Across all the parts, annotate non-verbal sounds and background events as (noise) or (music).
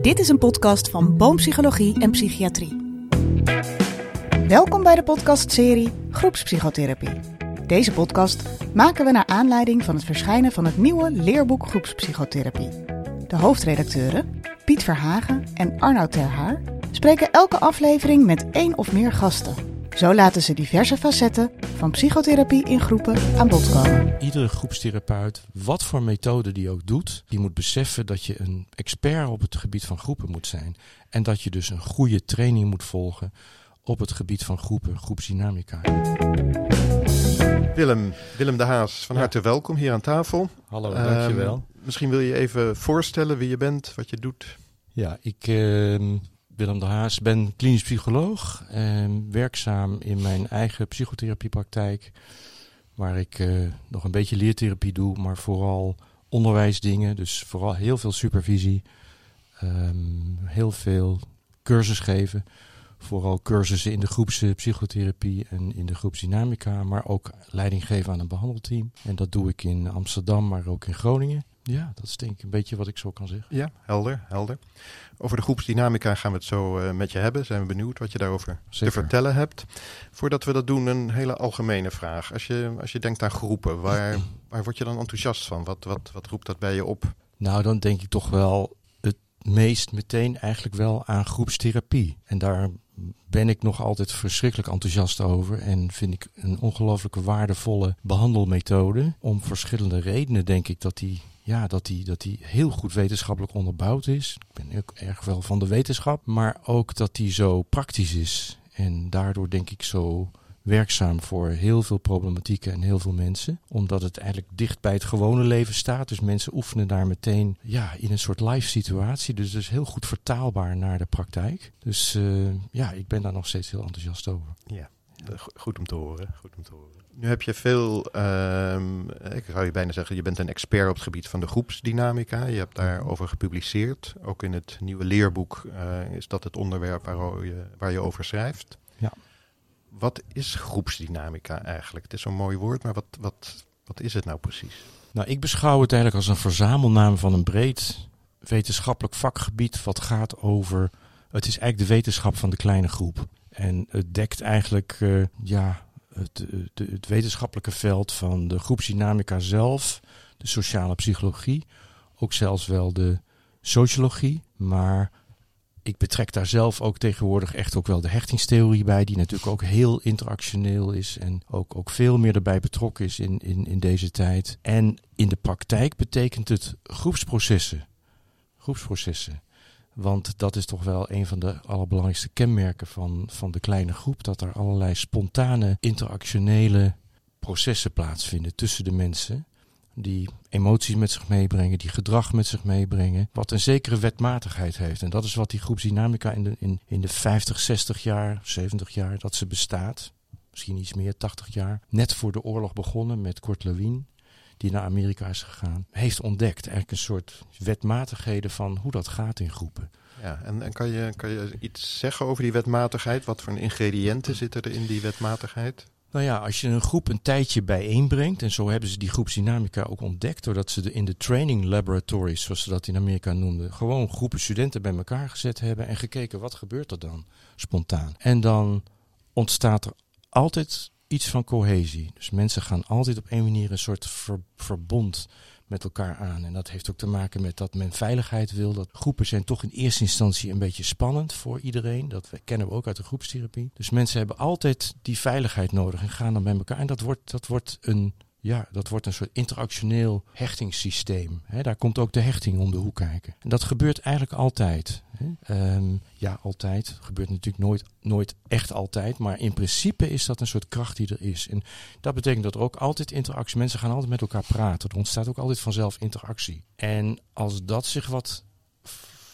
Dit is een podcast van Boompsychologie en Psychiatrie. Welkom bij de podcastserie Groepspsychotherapie. Deze podcast maken we naar aanleiding van het verschijnen van het nieuwe leerboek Groepspsychotherapie. De hoofdredacteuren, Piet Verhagen en Arnoud Terhaar, spreken elke aflevering met één of meer gasten. Zo laten ze diverse facetten van psychotherapie in groepen aan bod komen. Iedere groepstherapeut, wat voor methode die ook doet, die moet beseffen dat je een expert op het gebied van groepen moet zijn. En dat je dus een goede training moet volgen op het gebied van groepen, groepsdynamica. Willem, Willem de Haas, van harte welkom hier aan tafel. Hallo, dankjewel. Um, misschien wil je even voorstellen wie je bent, wat je doet. Ja, ik, uh, Willem de Haas, ben klinisch psycholoog en werkzaam in mijn eigen psychotherapiepraktijk. Waar ik uh, nog een beetje leertherapie doe, maar vooral onderwijsdingen. Dus vooral heel veel supervisie, um, heel veel cursus geven. Vooral cursussen in de groepspsychotherapie en in de groepsdynamica, maar ook leiding geven aan een behandelteam. En dat doe ik in Amsterdam, maar ook in Groningen. Ja, dat is denk ik een beetje wat ik zo kan zeggen. Ja, helder, helder. Over de groepsdynamica gaan we het zo uh, met je hebben. Zijn we benieuwd wat je daarover Zeker. te vertellen hebt. Voordat we dat doen, een hele algemene vraag. Als je, als je denkt aan groepen, waar, (clears throat) waar word je dan enthousiast van? Wat, wat, wat roept dat bij je op? Nou, dan denk ik toch wel het meest meteen eigenlijk wel aan groepstherapie. En daar ben ik nog altijd verschrikkelijk enthousiast over. En vind ik een ongelooflijke waardevolle behandelmethode. Om verschillende redenen denk ik dat die ja, dat die, dat die heel goed wetenschappelijk onderbouwd is. Ik ben ook erg wel van de wetenschap, maar ook dat die zo praktisch is. En daardoor denk ik zo werkzaam voor heel veel problematieken en heel veel mensen. Omdat het eigenlijk dicht bij het gewone leven staat. Dus mensen oefenen daar meteen ja, in een soort live situatie. Dus het is heel goed vertaalbaar naar de praktijk. Dus uh, ja, ik ben daar nog steeds heel enthousiast over. Ja, goed om te horen. Goed om te horen. Nu heb je veel, uh, ik zou je bijna zeggen, je bent een expert op het gebied van de groepsdynamica. Je hebt daarover gepubliceerd. Ook in het nieuwe leerboek uh, is dat het onderwerp waar je, waar je over schrijft. Ja. Wat is groepsdynamica eigenlijk? Het is zo'n mooi woord, maar wat, wat, wat is het nou precies? Nou, ik beschouw het eigenlijk als een verzamelnaam van een breed wetenschappelijk vakgebied wat gaat over. Het is eigenlijk de wetenschap van de kleine groep. En het dekt eigenlijk, uh, ja, het, het, het, wetenschappelijke veld van de groepsdynamica zelf, de sociale psychologie, ook zelfs wel de sociologie. Maar ik betrek daar zelf ook tegenwoordig echt ook wel de hechtingstheorie bij, die natuurlijk ook heel interactioneel is en ook, ook veel meer erbij betrokken is in, in, in deze tijd. En in de praktijk betekent het groepsprocessen. Groepsprocessen. Want dat is toch wel een van de allerbelangrijkste kenmerken van, van de kleine groep. Dat er allerlei spontane interactionele processen plaatsvinden tussen de mensen. Die emoties met zich meebrengen, die gedrag met zich meebrengen. Wat een zekere wetmatigheid heeft. En dat is wat die groepsdynamica in de, in, in de 50, 60 jaar, 70 jaar dat ze bestaat. Misschien iets meer, 80 jaar. Net voor de oorlog begonnen met Kurt Lewin die naar Amerika is gegaan, heeft ontdekt. Eigenlijk een soort wetmatigheden van hoe dat gaat in groepen. Ja, en, en kan, je, kan je iets zeggen over die wetmatigheid? Wat voor ingrediënten zitten er in die wetmatigheid? Nou ja, als je een groep een tijdje bijeenbrengt, en zo hebben ze die groepsdynamica ook ontdekt, doordat ze de, in de training laboratories, zoals ze dat in Amerika noemden, gewoon groepen studenten bij elkaar gezet hebben en gekeken wat gebeurt er dan spontaan. En dan ontstaat er altijd iets van cohesie. Dus mensen gaan altijd op een manier een soort verbond met elkaar aan. En dat heeft ook te maken met dat men veiligheid wil. Dat groepen zijn toch in eerste instantie een beetje spannend voor iedereen. Dat kennen we ook uit de groepstherapie. Dus mensen hebben altijd die veiligheid nodig en gaan dan bij elkaar. En dat wordt, dat wordt een ja, dat wordt een soort interactioneel hechtingssysteem. daar komt ook de hechting om de hoek kijken. En dat gebeurt eigenlijk altijd. Um, ja, altijd. Gebeurt natuurlijk nooit, nooit echt altijd. Maar in principe is dat een soort kracht die er is. En dat betekent dat er ook altijd interactie... Mensen gaan altijd met elkaar praten. Er ontstaat ook altijd vanzelf interactie. En als dat zich wat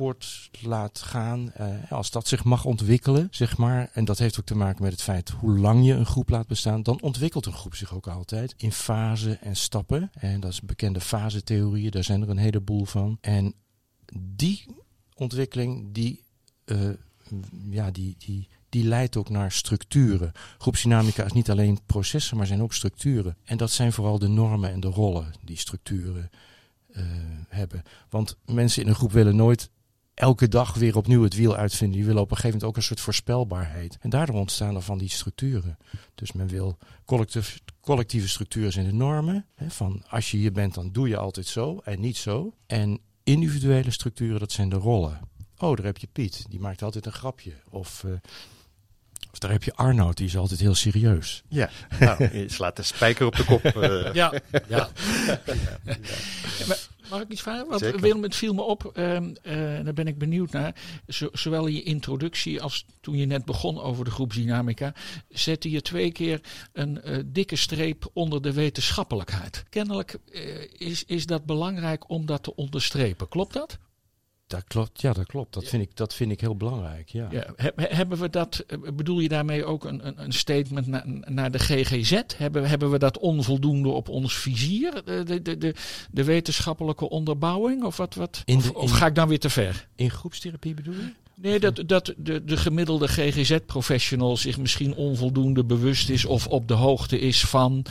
voort laat gaan, uh, als dat zich mag ontwikkelen, zeg maar, en dat heeft ook te maken met het feit hoe lang je een groep laat bestaan, dan ontwikkelt een groep zich ook altijd in fasen en stappen. En dat is bekende fasetheorieën, daar zijn er een heleboel van. En die ontwikkeling, die, uh, ja, die, die, die leidt ook naar structuren. Groepsdynamica is niet alleen processen, maar zijn ook structuren. En dat zijn vooral de normen en de rollen die structuren uh, hebben. Want mensen in een groep willen nooit elke dag weer opnieuw het wiel uitvinden. Die willen op een gegeven moment ook een soort voorspelbaarheid. En daardoor ontstaan er van die structuren. Dus men wil collectieve structuren zijn de normen. Hè, van als je hier bent, dan doe je altijd zo en niet zo. En individuele structuren, dat zijn de rollen. Oh, daar heb je Piet, die maakt altijd een grapje. Of, uh, of daar heb je Arnoud, die is altijd heel serieus. Ja, nou, je slaat de spijker op de kop. Uh. Ja, ja. (laughs) ja. Mag ik iets vragen? Want Willem, het viel me op, uh, uh, daar ben ik benieuwd naar. Zo, zowel in je introductie als toen je net begon over de groepsdynamica, zette je twee keer een uh, dikke streep onder de wetenschappelijkheid. Kennelijk is, is dat belangrijk om dat te onderstrepen. Klopt dat? Dat klopt, ja, dat klopt. Dat, vind, ik, dat vind ik heel belangrijk. Ja. ja hebben we dat, bedoel je daarmee ook een, een, een statement na, naar de GGZ? Hebben, hebben we dat onvoldoende op ons vizier, de, de, de, de wetenschappelijke onderbouwing? Of, wat, wat, of ga ik dan weer te ver? In groepstherapie bedoel je? Nee, dat, dat de, de gemiddelde GGZ-professional zich misschien onvoldoende bewust is of op de hoogte is van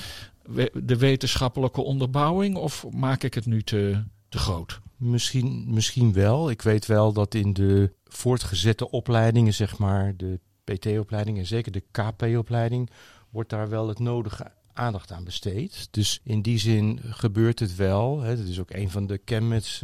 de wetenschappelijke onderbouwing? Of maak ik het nu te, te groot? Misschien, misschien wel. Ik weet wel dat in de voortgezette opleidingen, zeg maar, de PT-opleiding en zeker de KP-opleiding, wordt daar wel het nodige aandacht aan besteed. Dus in die zin gebeurt het wel. Hè. Dat is ook een van de kenmerks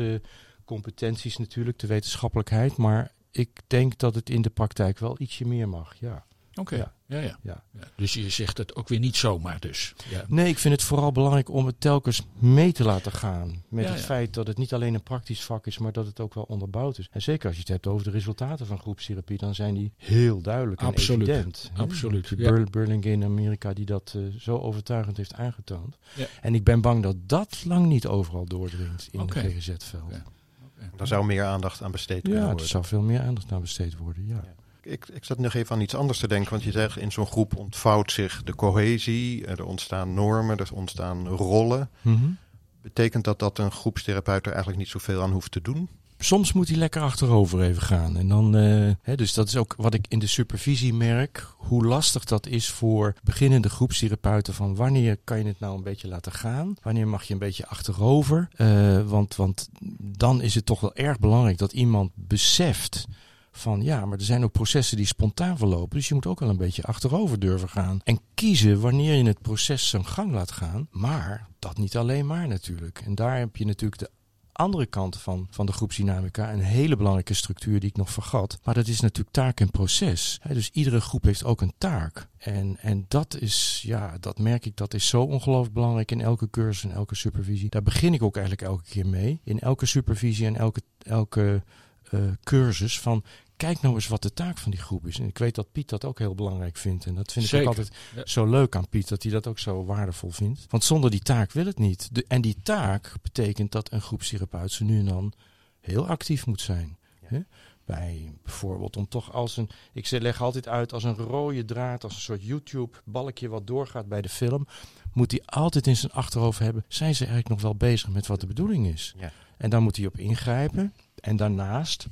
competenties natuurlijk, de wetenschappelijkheid. Maar ik denk dat het in de praktijk wel ietsje meer mag, ja. Oké. Ja. Ja, ja. ja. Dus je zegt het ook weer niet zomaar dus. Ja. Nee, ik vind het vooral belangrijk om het telkens mee te laten gaan. Met het feit dat het niet alleen een praktisch vak is, maar dat het ook wel onderbouwd is. En zeker als je het hebt over de resultaten van groepstherapie, dan zijn die heel duidelijk en Absoluut. evident. Absoluut. Ja. Burlingame in Amerika die dat uh, zo overtuigend heeft aangetoond. En ik ben bang dat dat lang niet overal doordringt in okay. de GGZ-veld. Okay. Daar zou meer aandacht aan besteed kunnen worden. Ja, er zou veel meer aandacht aan besteed worden, ja ik, ik zat nog even aan iets anders te denken. Want je zegt, in zo'n groep ontvouwt zich de cohesie. Er ontstaan normen, er ontstaan rollen. Mm -hmm. Betekent dat dat een groepstherapeut er eigenlijk niet zoveel aan hoeft te doen? Soms moet hij lekker achterover even gaan. En dan, uh, hè, dus dat is ook wat ik in de supervisie merk. Hoe lastig dat is voor beginnende groepstherapeuten. Van wanneer kan je het nou een beetje laten gaan? Wanneer mag je een beetje achterover? Uh, want, want dan is het toch wel erg belangrijk dat iemand beseft van ja, maar er zijn ook processen die spontaan verlopen. Dus je moet ook wel een beetje achterover durven gaan. En kiezen wanneer je het proces zijn gang laat gaan. Maar dat niet alleen maar natuurlijk. En daar heb je natuurlijk de andere kant van, van de groepsdynamica. Een hele belangrijke structuur die ik nog vergat. Maar dat is natuurlijk taak en proces. dus iedere groep heeft ook een taak. En, en dat is, ja, dat merk ik, dat is zo ongelooflijk belangrijk in elke cursus en elke supervisie. Daar begin ik ook eigenlijk elke keer mee. In elke supervisie en elke, elke uh, cursus van kijk nou eens wat de taak van die groep is. En ik weet dat Piet dat ook heel belangrijk vindt. En dat vind ik ook altijd zo leuk aan Piet, dat hij dat ook zo waardevol vindt. Want zonder die taak wil het niet. De, en die taak betekent dat een groepstherapeut zo nu en dan heel actief moet zijn. Ja. Bij bijvoorbeeld om toch als een, ik leg altijd uit als een rode draad, als een soort YouTube-balkje wat doorgaat bij de film, moet hij altijd in zijn achterhoofd hebben, zijn ze eigenlijk nog wel bezig met wat de bedoeling is? Ja. En dan moet hij op ingrijpen. En daarnaast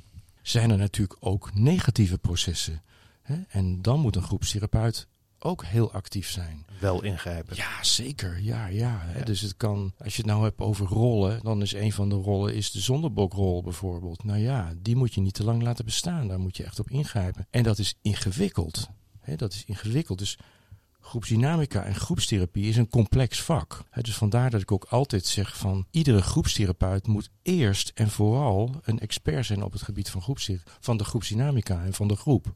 zijn er natuurlijk ook negatieve processen. Hè? En dan moet een groepstherapeut ook heel actief zijn. Wel ingrijpen. Ja, zeker. Ja, ja. Hè? Dus het kan, als je het nou hebt over rollen, dan is een van de rollen is de zondebokrol bijvoorbeeld. Nou ja, die moet je niet te lang laten bestaan. Daar moet je echt op ingrijpen. En dat is ingewikkeld. Hè? Dat is ingewikkeld. Dus groepsdynamica en groepstherapie is een complex vak. dus vandaar dat ik ook altijd zeg van iedere groepstherapeut moet eerst en vooral een expert zijn op het gebied van, van de groepsdynamica en van de groep.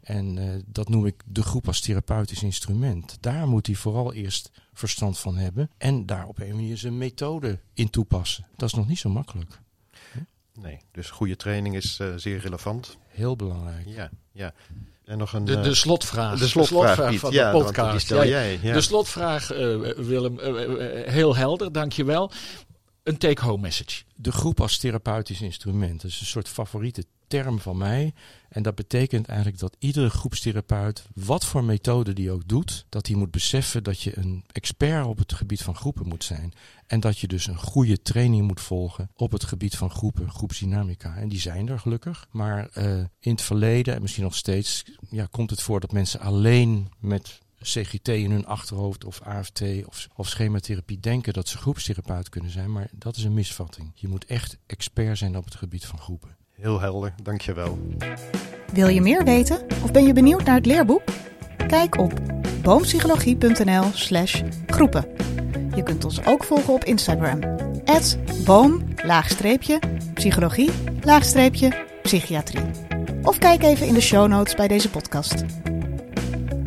En uh, dat noem ik de groep als therapeutisch instrument. Daar moet hij vooral eerst verstand van hebben en daar op een manier zijn methode in toepassen. Dat is nog niet zo makkelijk. Nee, dus goede training is uh, zeer relevant. Heel belangrijk. Ja, ja. En nog een, de, de slotvraag. De slotvraag, de slotvraag van ja, de podcast. Stel jij, ja. De slotvraag, uh, Willem, uh, heel helder, dankjewel. Een take-home message. De groep als therapeutisch instrument. Is een soort favoriete term van mij. En dat betekent eigenlijk dat iedere groepstherapeut, wat voor methode die ook doet, dat hij moet beseffen dat je een expert op het gebied van groepen moet zijn. En dat je dus een goede training moet volgen op het gebied van groepen, groepsdynamica. En die zijn er gelukkig. Maar uh, in het verleden, en misschien nog steeds, ja, komt het voor dat mensen alleen met CGT in hun achterhoofd of AFT of, of schematherapie denken dat ze groepstherapeut kunnen zijn. Maar dat is een misvatting. Je moet echt expert zijn op het gebied van groepen. Heel helder, dankjewel. Wil je meer weten of ben je benieuwd naar het leerboek? Kijk op boompsychologie.nl/slash groepen. Je kunt ons ook volgen op Instagram. boom-psychologie-psychiatrie. Of kijk even in de show notes bij deze podcast.